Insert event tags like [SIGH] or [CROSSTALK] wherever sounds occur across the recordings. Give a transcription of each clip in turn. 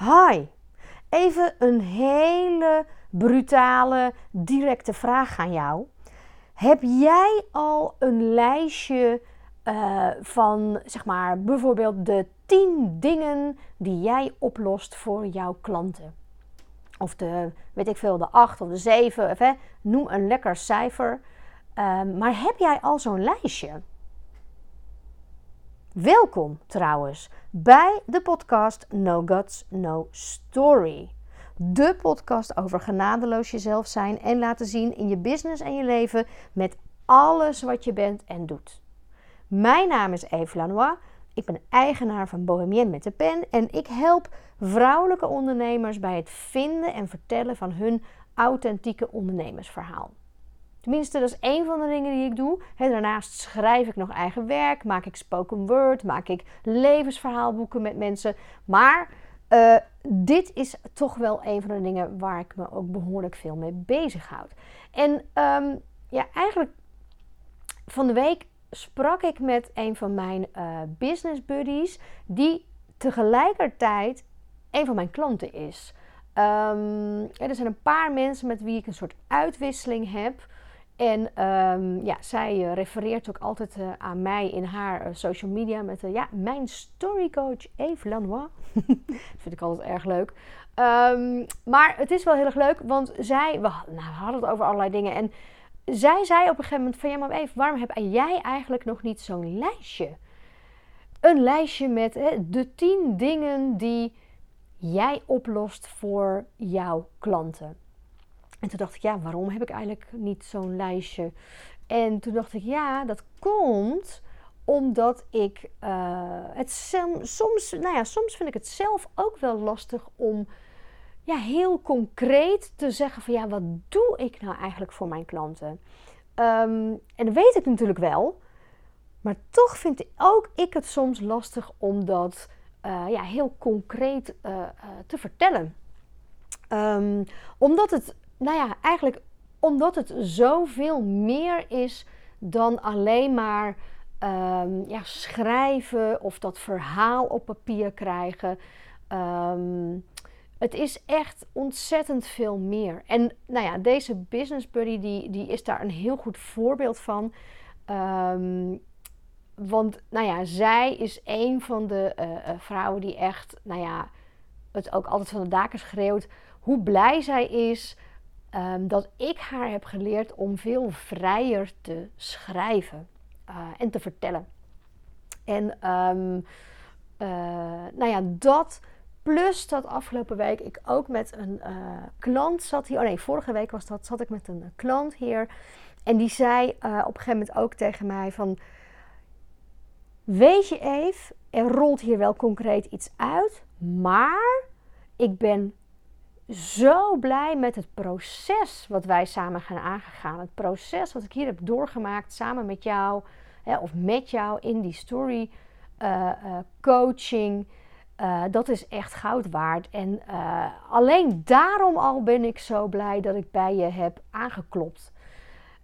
Hi, even een hele brutale, directe vraag aan jou. Heb jij al een lijstje uh, van, zeg maar, bijvoorbeeld de 10 dingen die jij oplost voor jouw klanten? Of de, weet ik veel, de 8 of de 7, of, noem een lekker cijfer. Uh, maar heb jij al zo'n lijstje? Welkom trouwens bij de podcast No Guts, No Story. De podcast over genadeloos jezelf zijn en laten zien in je business en je leven met alles wat je bent en doet. Mijn naam is Eve Lanois. Ik ben eigenaar van Bohemien met de pen en ik help vrouwelijke ondernemers bij het vinden en vertellen van hun authentieke ondernemersverhaal. Tenminste, dat is één van de dingen die ik doe. daarnaast schrijf ik nog eigen werk, maak ik spoken word, maak ik levensverhaalboeken met mensen. Maar uh, dit is toch wel een van de dingen waar ik me ook behoorlijk veel mee bezighoud. En um, ja, eigenlijk van de week sprak ik met een van mijn uh, business buddies, die tegelijkertijd een van mijn klanten is. Um, er zijn een paar mensen met wie ik een soort uitwisseling heb. En um, ja, zij uh, refereert ook altijd uh, aan mij in haar uh, social media met ja, mijn storycoach Eve Lanois. [LAUGHS] vind ik altijd erg leuk. Um, maar het is wel heel erg leuk, want zij, we, nou, hadden het over allerlei dingen. En zij zei op een gegeven moment van ja, maar Eve, waarom heb jij eigenlijk nog niet zo'n lijstje? Een lijstje met hè, de tien dingen die jij oplost voor jouw klanten. En toen dacht ik, ja, waarom heb ik eigenlijk niet zo'n lijstje? En toen dacht ik, ja, dat komt omdat ik uh, het soms, nou ja, soms vind ik het zelf ook wel lastig om ja, heel concreet te zeggen van ja, wat doe ik nou eigenlijk voor mijn klanten? Um, en dat weet ik natuurlijk wel, maar toch vind ook ik het soms lastig om dat uh, ja, heel concreet uh, te vertellen. Um, omdat het nou ja, eigenlijk omdat het zoveel meer is dan alleen maar um, ja, schrijven of dat verhaal op papier krijgen. Um, het is echt ontzettend veel meer. En nou ja, deze business buddy die, die is daar een heel goed voorbeeld van. Um, want nou ja, zij is een van de uh, vrouwen die echt, nou ja, het ook altijd van de daken schreeuwt. Hoe blij zij is um, dat ik haar heb geleerd om veel vrijer te schrijven uh, en te vertellen. En um, uh, nou ja, dat plus dat afgelopen week ik ook met een uh, klant zat hier. Oh nee, vorige week was dat, zat ik met een klant hier. En die zei op een gegeven moment ook tegen mij van... Weet je Eve, er rolt hier wel concreet iets uit, maar ik ben zo blij met het proces wat wij samen gaan aangegaan. Het proces wat ik hier heb doorgemaakt samen met jou hè, of met jou in die story uh, uh, coaching. Uh, dat is echt goud waard. En alleen daarom al ben ik zo blij dat ik bij je heb aangeklopt.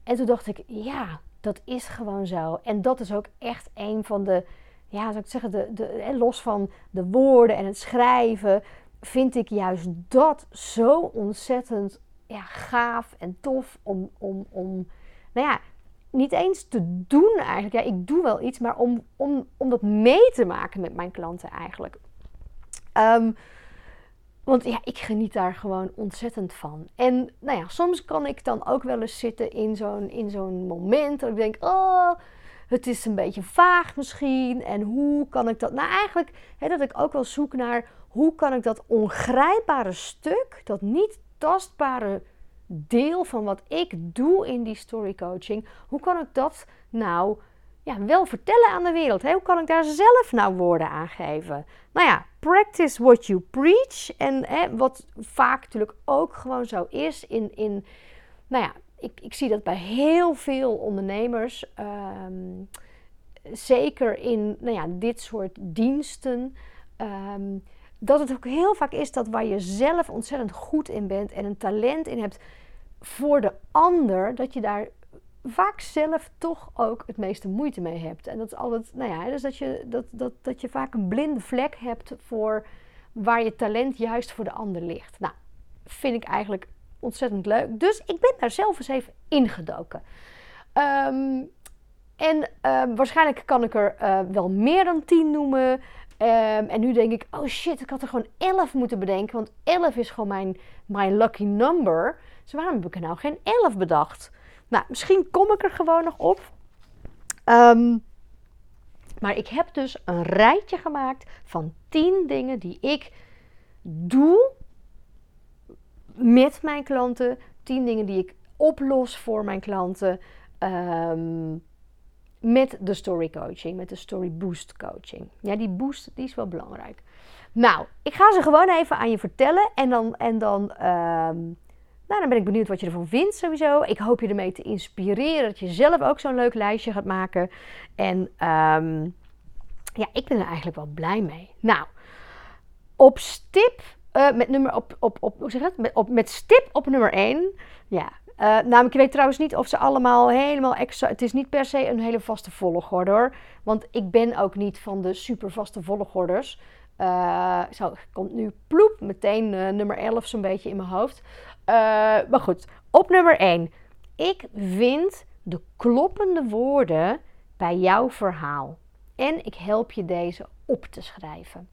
En toen dacht ik, ja, dat is gewoon zo. En dat is ook echt een van de, ja, zou ik zeggen, de, de, los van de woorden en het schrijven vind ik juist dat zo ontzettend ja, gaaf en tof om, om, om, nou ja, niet eens te doen eigenlijk. Ja, ik doe wel iets, maar om, om, om dat mee te maken met mijn klanten eigenlijk. Um, want ja, ik geniet daar gewoon ontzettend van. En nou ja, soms kan ik dan ook wel eens zitten in zo'n, in zo'n moment dat ik denk, oh, het is een beetje vaag misschien. En hoe kan ik dat? Nou, eigenlijk hè, dat ik ook wel zoek naar hoe kan ik dat ongrijpbare stuk, dat niet tastbare deel van wat ik doe in die story coaching, hoe kan ik dat nou ja, wel vertellen aan de wereld? Hoe kan ik daar zelf nou woorden aan geven? Nou ja, practice what you preach. En hè, wat vaak natuurlijk ook gewoon zo is in, in nou ja, ik, ik zie dat bij heel veel ondernemers. Um, zeker in nou ja, dit soort diensten. Um, dat het ook heel vaak is dat waar je zelf ontzettend goed in bent en een talent in hebt voor de ander, dat je daar vaak zelf toch ook het meeste moeite mee hebt. En dat is altijd, nou ja, dus dat je, dat, dat, dat je vaak een blinde vlek hebt voor waar je talent juist voor de ander ligt. Nou, vind ik eigenlijk ontzettend leuk. Dus ik ben daar zelf eens even ingedoken. Ehm, en ehm, waarschijnlijk kan ik er eh, wel meer dan 10 noemen. Ehm, en nu denk ik, oh shit, ik had er gewoon 11 moeten bedenken. Want 11 is gewoon mijn, mijn lucky number. Dus waarom heb ik er nou geen 11 bedacht? Nou, misschien kom ik er gewoon nog op. maar ik heb dus een rijtje gemaakt van 10 dingen die ik doe met mijn klanten. 10 dingen die ik oplos voor mijn klanten. Um, met de story coaching, met de story boost coaching. Ja, die boost die is wel belangrijk. Nou, ik ga ze gewoon even aan je vertellen en dan, en dan, um, nou, dan ben ik benieuwd wat je ervan vindt sowieso. Ik hoop je ermee te inspireren, dat je zelf ook zo'n leuk lijstje gaat maken. En um, ja, ik ben er eigenlijk wel blij mee. Nou, op stip, uh, met nummer op, op, op, hoe zeg het? Met, op, met stip op nummer 1. Ja, uh, namelijk, ik weet trouwens niet of ze allemaal helemaal extra. Het is niet per se een hele vaste volgorde hoor. Want ik ben ook niet van de super vaste volgorders. Uh, zo, komt nu ploep, meteen uh, nummer 11 zo'n beetje in mijn hoofd. maar goed, op nummer 1. Ik vind de kloppende woorden bij jouw verhaal. En ik help je deze op te schrijven.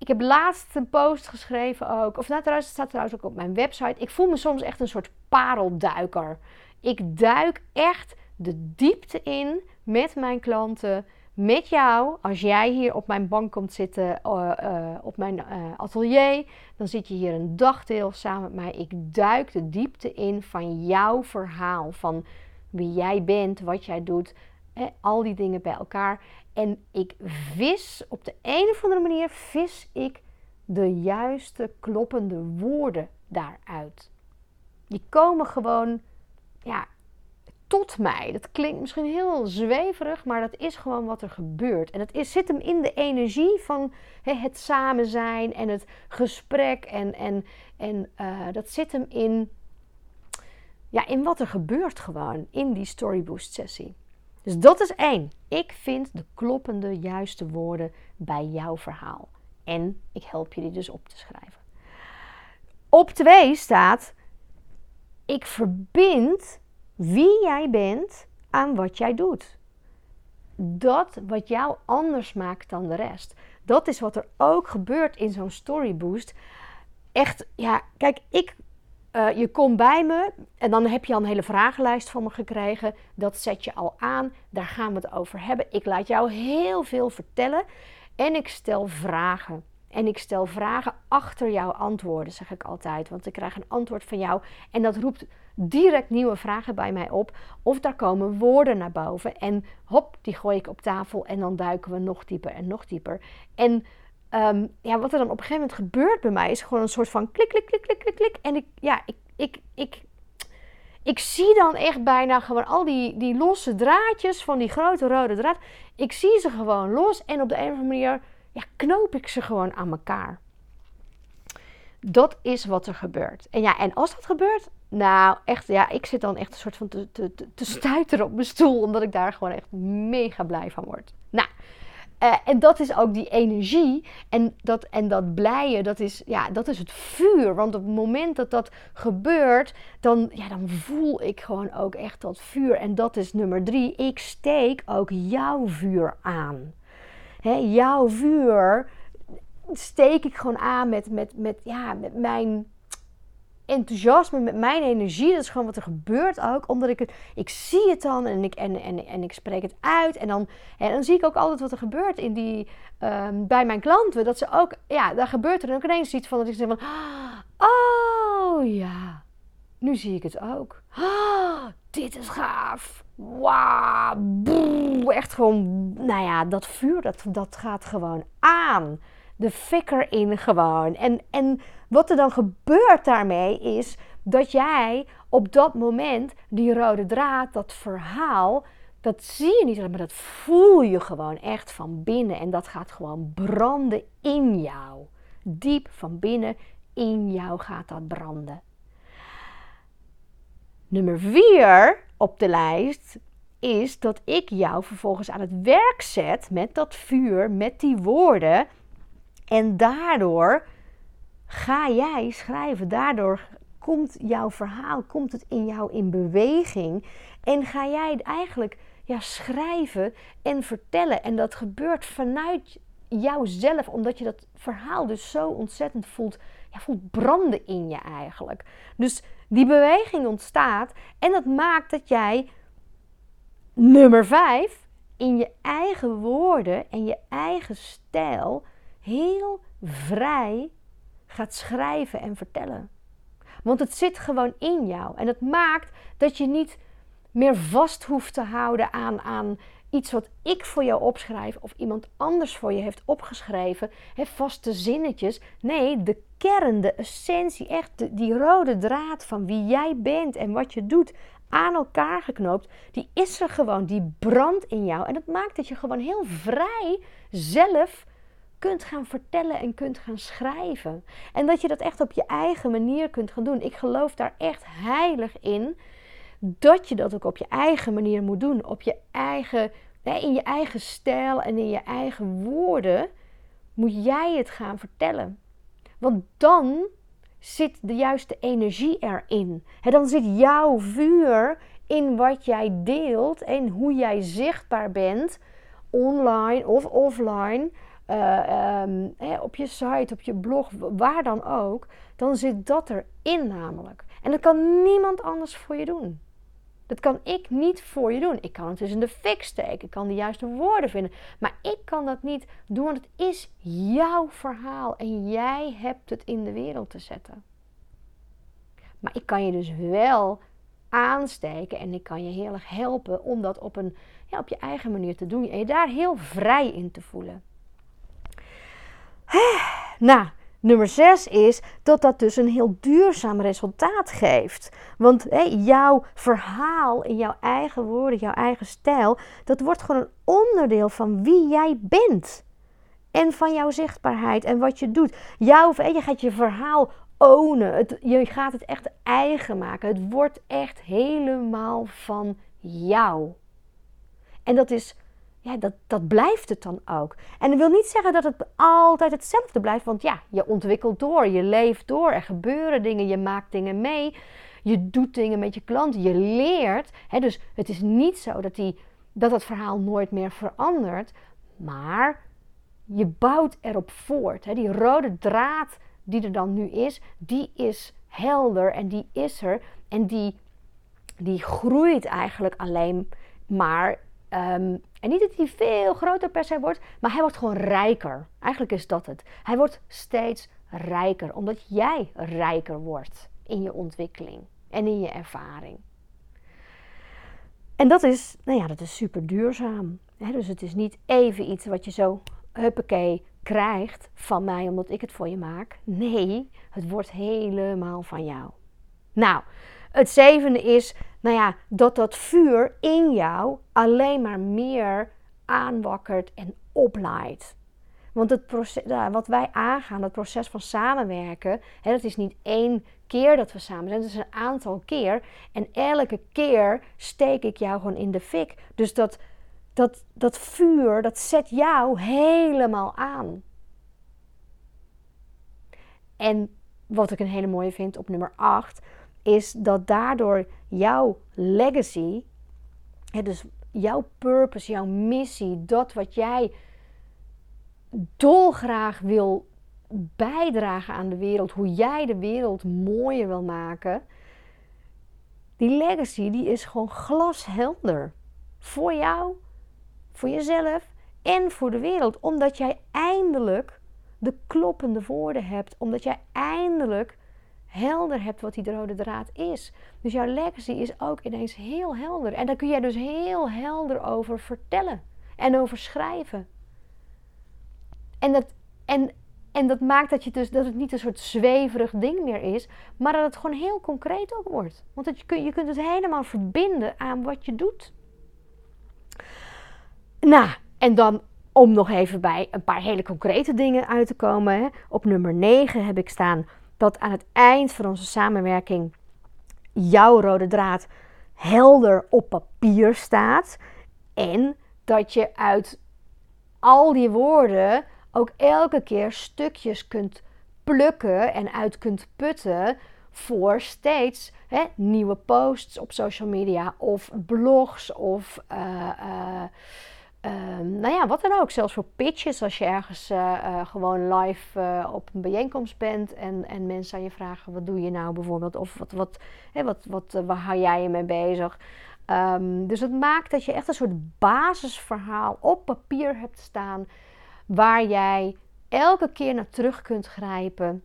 Ik heb laatst een post geschreven ook. Of nou, trouwens, het staat trouwens ook op mijn website. Ik voel me soms echt een soort parelduiker. Ik duik echt de diepte in met mijn klanten. Met jou, als jij hier op mijn bank komt zitten, uh, uh, op mijn uh, atelier, dan zit je hier een dagdeel samen met mij. Ik duik de diepte in van jouw verhaal, van wie jij bent, wat jij doet, al die dingen bij elkaar. En ik vis op de een of andere manier, vis ik de juiste kloppende woorden daaruit. Die komen gewoon, ja, tot mij. Dat klinkt misschien heel zweverig, maar dat is gewoon wat er gebeurt. En het is, zit hem in de energie van het samen zijn en het gesprek. En, en, en uh, dat zit hem in, ja, in wat er gebeurt gewoon in die Storyboost sessie. Dus dat is één. Ik vind de kloppende juiste woorden bij jouw verhaal. En ik help je die dus op te schrijven. Op twee staat: ik verbind wie jij bent aan wat jij doet. Dat wat jou anders maakt dan de rest. Dat is wat er ook gebeurt in zo'n storyboost. Echt, ja, kijk, ik uh, je komt bij me en dan heb je al een hele vragenlijst van me gekregen. Dat zet je al aan. Daar gaan we het over hebben. Ik laat jou heel veel vertellen en ik stel vragen. En ik stel vragen achter jouw antwoorden, zeg ik altijd. Want ik krijg een antwoord van jou en dat roept direct nieuwe vragen bij mij op. Of daar komen woorden naar boven en hop, die gooi ik op tafel en dan duiken we nog dieper en nog dieper. En Um, ja, wat er dan op een gegeven moment gebeurt bij mij is gewoon een soort van klik, klik, klik, klik, klik, klik. En ik, ja, ik, ik, ik, ik zie dan echt bijna gewoon al die, die losse draadjes van die grote rode draad. Ik zie ze gewoon los en op de een of andere manier ja, knoop ik ze gewoon aan elkaar. Dat is wat er gebeurt. En ja, en als dat gebeurt, nou echt, ja, ik zit dan echt een soort van te, te, te stuiteren op mijn stoel, omdat ik daar gewoon echt mega blij van word. Nou, uh, en dat is ook die energie en dat, en dat blijen, dat is, ja, dat is het vuur. Want op het moment dat dat gebeurt, dan, ja, dan voel ik gewoon ook echt dat vuur. En dat is nummer drie. Ik steek ook jouw vuur aan. Hè, jouw vuur steek ik gewoon aan met, met, met, ja, met mijn enthousiasme, met mijn energie. Dat is gewoon wat er gebeurt ook. Omdat ik het, ik zie het dan en ik, en, en, en ik spreek het uit. En dan, en dan zie ik ook altijd wat er gebeurt in die, um, bij mijn klanten. Dat ze ook, ja, daar gebeurt er ook ineens iets van. Dat ik zeg van, oh ja, nu zie ik het ook. Oh, dit is gaaf. Wauw, echt gewoon, nou ja, dat vuur, dat, dat gaat gewoon aan. De fikker in gewoon. En, en wat er dan gebeurt daarmee is dat jij op dat moment die rode draad, dat verhaal, dat zie je niet, maar dat voel je gewoon echt van binnen. En dat gaat gewoon branden in jou. Diep van binnen in jou gaat dat branden. Nummer 4 op de lijst is dat ik jou vervolgens aan het werk zet met dat vuur, met die woorden En daardoor ga jij schrijven. Daardoor komt jouw verhaal, komt het in jou in beweging. En ga jij eigenlijk ja, schrijven en vertellen. En dat gebeurt vanuit jouzelf, omdat je dat verhaal dus zo ontzettend voelt, ja, voelt branden in je eigenlijk. Dus die beweging ontstaat en dat maakt dat jij nummer 5 in je eigen woorden en je eigen stijl heel vrij gaat schrijven en vertellen. Want het zit gewoon in jou. En het maakt dat je niet meer vast hoeft te houden aan, aan iets wat ik voor jou opschrijf of iemand anders voor je heeft opgeschreven, hè, vaste zinnetjes. Nee, de kern, de essentie, echt die rode draad van wie jij bent en wat je doet, aan elkaar geknoopt, die is er gewoon, die brandt in jou. En dat maakt dat je gewoon heel vrij zelf kunt gaan vertellen en kunt gaan schrijven. En dat je dat echt op je eigen manier kunt gaan doen. Ik geloof daar echt heilig in dat je dat ook op je eigen manier moet doen. Op je eigen, in je eigen stijl en in je eigen woorden moet jij het gaan vertellen. Want dan zit de juiste energie erin. Dan zit jouw vuur in wat jij deelt en hoe jij zichtbaar bent, online of offline. Uh, op je site, op je blog, waar dan ook, dan zit dat erin namelijk. En dat kan niemand anders voor je doen. Dat kan ik niet voor je doen. Ik kan het dus in de fik steken. Ik kan de juiste woorden vinden. Maar ik kan dat niet doen, want het is jouw verhaal. En jij hebt het in de wereld te zetten. Maar ik kan je dus wel aansteken en ik kan je heel erg helpen om dat op, een, ja, op je eigen manier te doen. En je daar heel vrij in te voelen. Nou, Nummer 6 is dat dat dus een heel duurzaam resultaat geeft. Want jouw verhaal in jouw eigen woorden, jouw eigen stijl, dat wordt gewoon een onderdeel van wie jij bent. En van jouw zichtbaarheid en wat je doet. Jouw, je gaat je verhaal ownen. Het, je gaat het echt eigen maken. Het wordt echt helemaal van jou. En dat is ja, dat, dat blijft het dan ook. En dat wil niet zeggen dat het altijd hetzelfde blijft, want ja, je ontwikkelt door, je leeft door, er gebeuren dingen, je maakt dingen mee, je doet dingen met je klanten, je leert. Hè, dus het is niet zo dat, die, dat het verhaal nooit meer verandert, maar je bouwt erop voort. Hè. Die rode draad die er dan nu is, die is helder en die is er en die, die groeit eigenlijk alleen maar Ehm, en niet dat hij veel groter per se wordt, maar hij wordt gewoon rijker. Eigenlijk is dat het. Hij wordt steeds rijker, omdat jij rijker wordt in je ontwikkeling en in je ervaring. En dat is, nou ja, dat is super duurzaam. dus het is niet even iets wat je zo, huppakee, krijgt van mij omdat ik het voor je maak. Nee, het wordt helemaal van jou. Nou, het zevende is, nou ja, dat dat vuur in jou alleen maar meer aanwakkert en oplaait. Want het proces, wat wij aangaan, het proces van samenwerken, hè, dat is niet één keer dat we samen zijn, het is een aantal keer. En elke keer steek ik jou gewoon in de fik. Dus dat, dat, dat vuur, dat zet jou helemaal aan. En wat ik een hele mooie vind op nummer 8, is dat daardoor jouw legacy, dus jouw purpose, jouw missie, dat wat jij dolgraag wil bijdragen aan de wereld, hoe jij de wereld mooier wil maken, die legacy die is gewoon glashelder. Voor jou, voor jezelf en voor de wereld. Omdat jij eindelijk de kloppende woorden hebt. Omdat jij eindelijk helder hebt wat die rode draad is. Dus jouw legacy is ook ineens heel helder. En daar kun jij dus heel helder over vertellen en over schrijven. En dat, en, en dat maakt dat, je dus, dat het niet een soort zweverig ding meer is, maar dat het gewoon heel concreet ook wordt. Want dat je, kun, je kunt het helemaal verbinden aan wat je doet. Nou, en dan om nog even bij een paar hele concrete dingen uit te komen. Op nummer 9 heb ik staan dat aan het eind van onze samenwerking jouw rode draad helder op papier staat. En dat je uit al die woorden ook elke keer stukjes kunt plukken en uit kunt putten voor steeds hè, nieuwe posts op social media of blogs of uh, uh, nou ja, wat dan ook. Zelfs voor pitches als je ergens uh, gewoon live op een bijeenkomst bent en, en mensen aan je vragen wat doe je nou bijvoorbeeld of wat, wat, wat, wat, waar hou jij je mee bezig. Um, dus het maakt dat je echt een soort basisverhaal op papier hebt staan waar jij elke keer naar terug kunt grijpen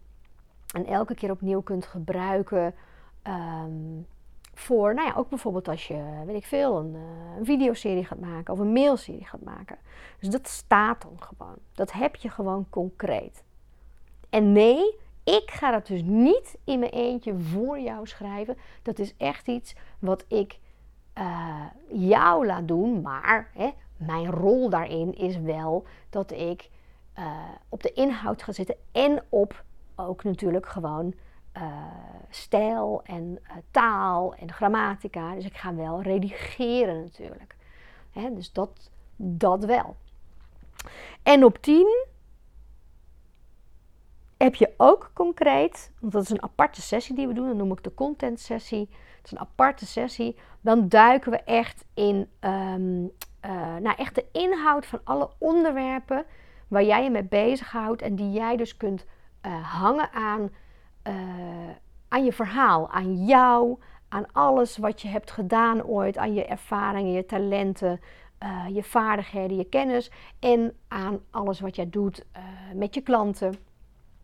en elke keer opnieuw kunt gebruiken. Um, voor, nou ja, ook bijvoorbeeld als je, weet ik veel, een, uh, een videoserie gaat maken of een mailserie gaat maken. Dus dat staat dan gewoon. Dat heb je gewoon concreet. En nee, ik ga dat dus niet in mijn eentje voor jou schrijven. Dat is echt iets wat ik uh, jou laat doen. Maar hè, mijn rol daarin is wel dat ik uh, op de inhoud ga zitten en op ook natuurlijk gewoon uh, stijl en uh, taal en grammatica. Dus ik ga wel redigeren natuurlijk. Hè, dus dat, dat wel. En op 10 heb je ook concreet, want dat is een aparte sessie die we doen, dat noem ik de content sessie. Het is een aparte sessie. Dan duiken we echt in um, nou, echt de inhoud van alle onderwerpen waar jij je mee bezighoudt en die jij dus kunt hangen aan, uh, aan je verhaal, aan jou, aan alles wat je hebt gedaan ooit, aan je ervaringen, je talenten, uh, je vaardigheden, je kennis en aan alles wat jij doet met je klanten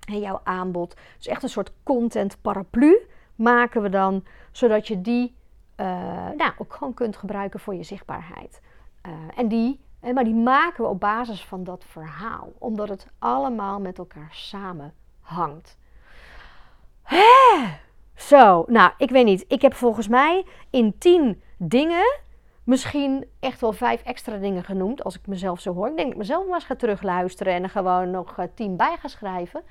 en jouw aanbod. Dus echt een soort content paraplu maken we dan, zodat je die nou, ook gewoon kunt gebruiken voor je zichtbaarheid. en die maar die maken we op basis van dat verhaal, omdat het allemaal met elkaar samen hangt. Zo, nou, ik weet niet. Ik heb volgens mij in tien dingen misschien echt wel vijf extra dingen genoemd. Als ik mezelf zo hoor. Ik denk dat ik mezelf maar eens ga terugluisteren en er gewoon nog uh, tien bij ga schrijven.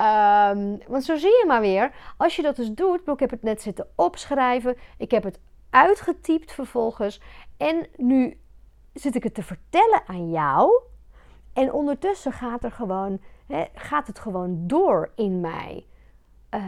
Um, want zo zie je maar weer. Als je dat dus doet. Ik heb het net zitten opschrijven. Ik heb het uitgetypt vervolgens. En nu zit ik het te vertellen aan jou. En ondertussen gaat, er gewoon, hè, gaat het gewoon door in mij. Uh,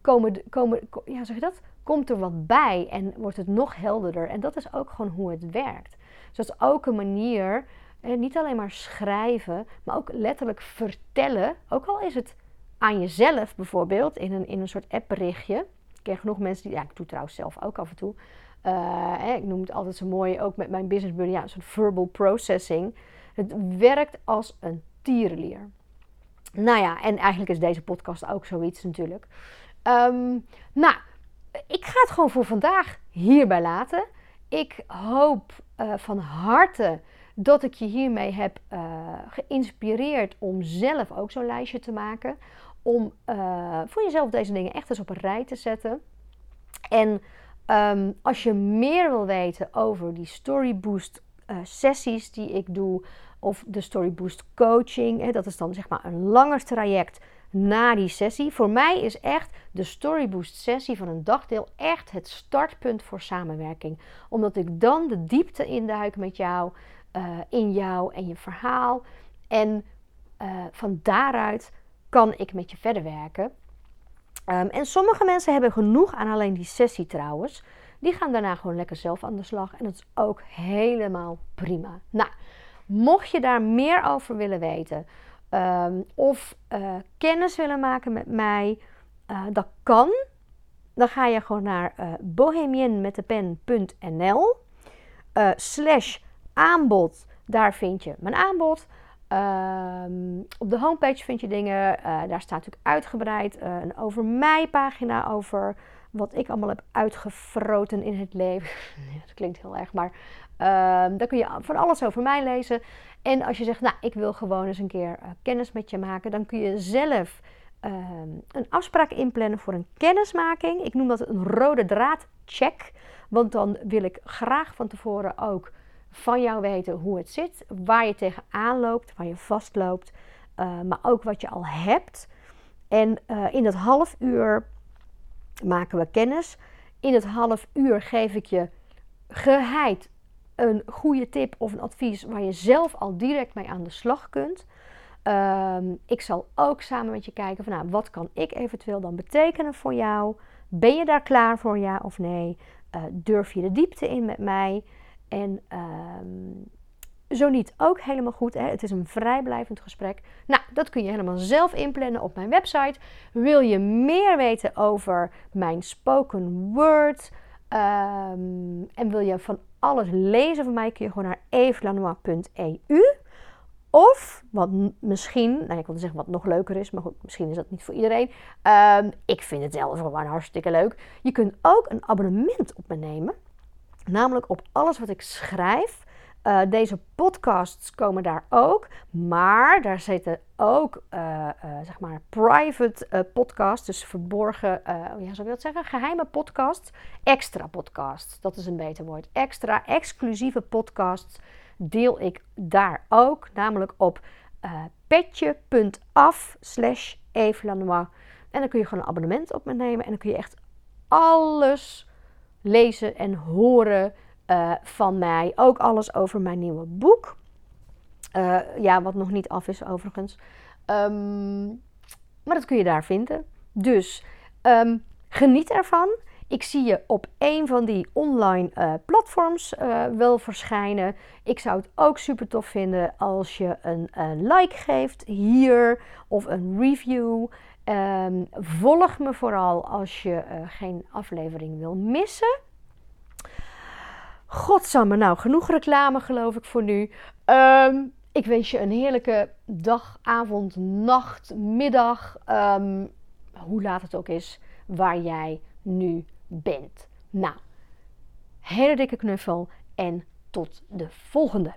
komen, komen, ja, zeg dat? Komt er wat bij en wordt het nog helderder. En dat is ook gewoon hoe het werkt. Dus dat is ook een manier, hè, niet alleen maar schrijven, maar ook letterlijk vertellen. Ook al is het aan jezelf bijvoorbeeld, in een, in een soort appberichtje. Ik ken genoeg mensen die, ja, ik doe trouwens zelf ook af en toe. Uh, ik noem het altijd zo mooi, ook met mijn business buddy, ja, zo'n verbal processing. Het werkt als een tierenlier. Nou ja, en eigenlijk is deze podcast ook zoiets natuurlijk. Um, nou, ik ga het gewoon voor vandaag hierbij laten. Ik hoop uh, van harte dat ik je hiermee heb uh, geïnspireerd om zelf ook zo'n lijstje te maken. Om uh, voor jezelf deze dingen echt eens op een rij te zetten. En um, als je meer wil weten over die Storyboost uh, sessies die ik doe, of de Storyboost coaching, hè, dat is dan zeg maar een langer traject na die sessie. Voor mij is echt de Storyboost sessie van een dagdeel echt het startpunt voor samenwerking. Omdat ik dan de diepte induik met jou, uh, in jou en je verhaal. En uh, van daaruit kan ik met je verder werken. Um, en sommige mensen hebben genoeg aan alleen die sessie trouwens. Die gaan daarna gewoon lekker zelf aan de slag. En dat is ook helemaal prima. Nou, mocht je daar meer over willen weten. Um, of uh, kennis willen maken met mij. Uh, dat kan. Dan ga je gewoon naar uh, bohemienmetdepen.nl slash aanbod. Daar vind je mijn aanbod. Um, op de homepage vind je dingen, uh, daar staat natuurlijk uitgebreid uh, een over mij pagina over wat ik allemaal heb uitgefroten in het leven. [LAUGHS] dat klinkt heel erg, maar uh, daar kun je van alles over mij lezen. En als je zegt, nou, ik wil gewoon eens een keer uh, kennis met je maken, dan kun je zelf ehm, een afspraak inplannen voor een kennismaking. Ik noem dat een rode draad check, want dan wil ik graag van tevoren ook van jou weten hoe het zit, waar je tegenaan loopt, waar je vastloopt, uh, maar ook wat je al hebt. En uh, in dat half uur maken we kennis. In het half uur geef ik je geheid een goede tip of een advies waar je zelf al direct mee aan de slag kunt. Ehm, ik zal ook samen met je kijken van nou, wat kan ik eventueel dan betekenen voor jou? Ben je daar klaar voor, ja of nee? Uh, durf je de diepte in met mij? En ehm, zo niet ook helemaal goed. Hè? Het is een vrijblijvend gesprek. Nou, dat kun je helemaal zelf inplannen op mijn website. Wil je meer weten over mijn spoken word? Um, en wil je van alles lezen van mij? Kun je gewoon naar evelanois.eu. Of, wat misschien, nou ik wilde zeggen wat nog leuker is, maar goed, misschien is dat niet voor iedereen. Um, ik vind het zelf gewoon hartstikke leuk. Je kunt ook een abonnement op me nemen. Namelijk op alles wat ik schrijf. Uh, deze podcasts komen daar ook, maar daar zitten ook uh, uh, zeg maar private podcasts, dus verborgen, ja, zou ik dat zeggen, geheime podcasts, extra podcasts. Dat is een beter woord. Extra exclusieve podcasts deel ik daar ook, namelijk op petje.af slash En dan kun je gewoon een abonnement op me nemen en dan kun je echt alles lezen en horen uh, van mij. Ook alles over mijn nieuwe boek. Uh, ja, wat nog niet af is overigens. Um, maar dat kun je daar vinden. Dus um, geniet ervan. Ik zie je op een van die online uh, platforms wel verschijnen. Ik zou het ook super tof vinden als je een, like geeft hier of een review. Um, volg me vooral als je geen aflevering wil missen. Godsamme, nou genoeg reclame geloof ik voor nu. Um, ik wens je een heerlijke dag, avond, nacht, middag. Um, hoe laat het ook is, waar jij nu bent. Nou, hele dikke knuffel en tot de volgende.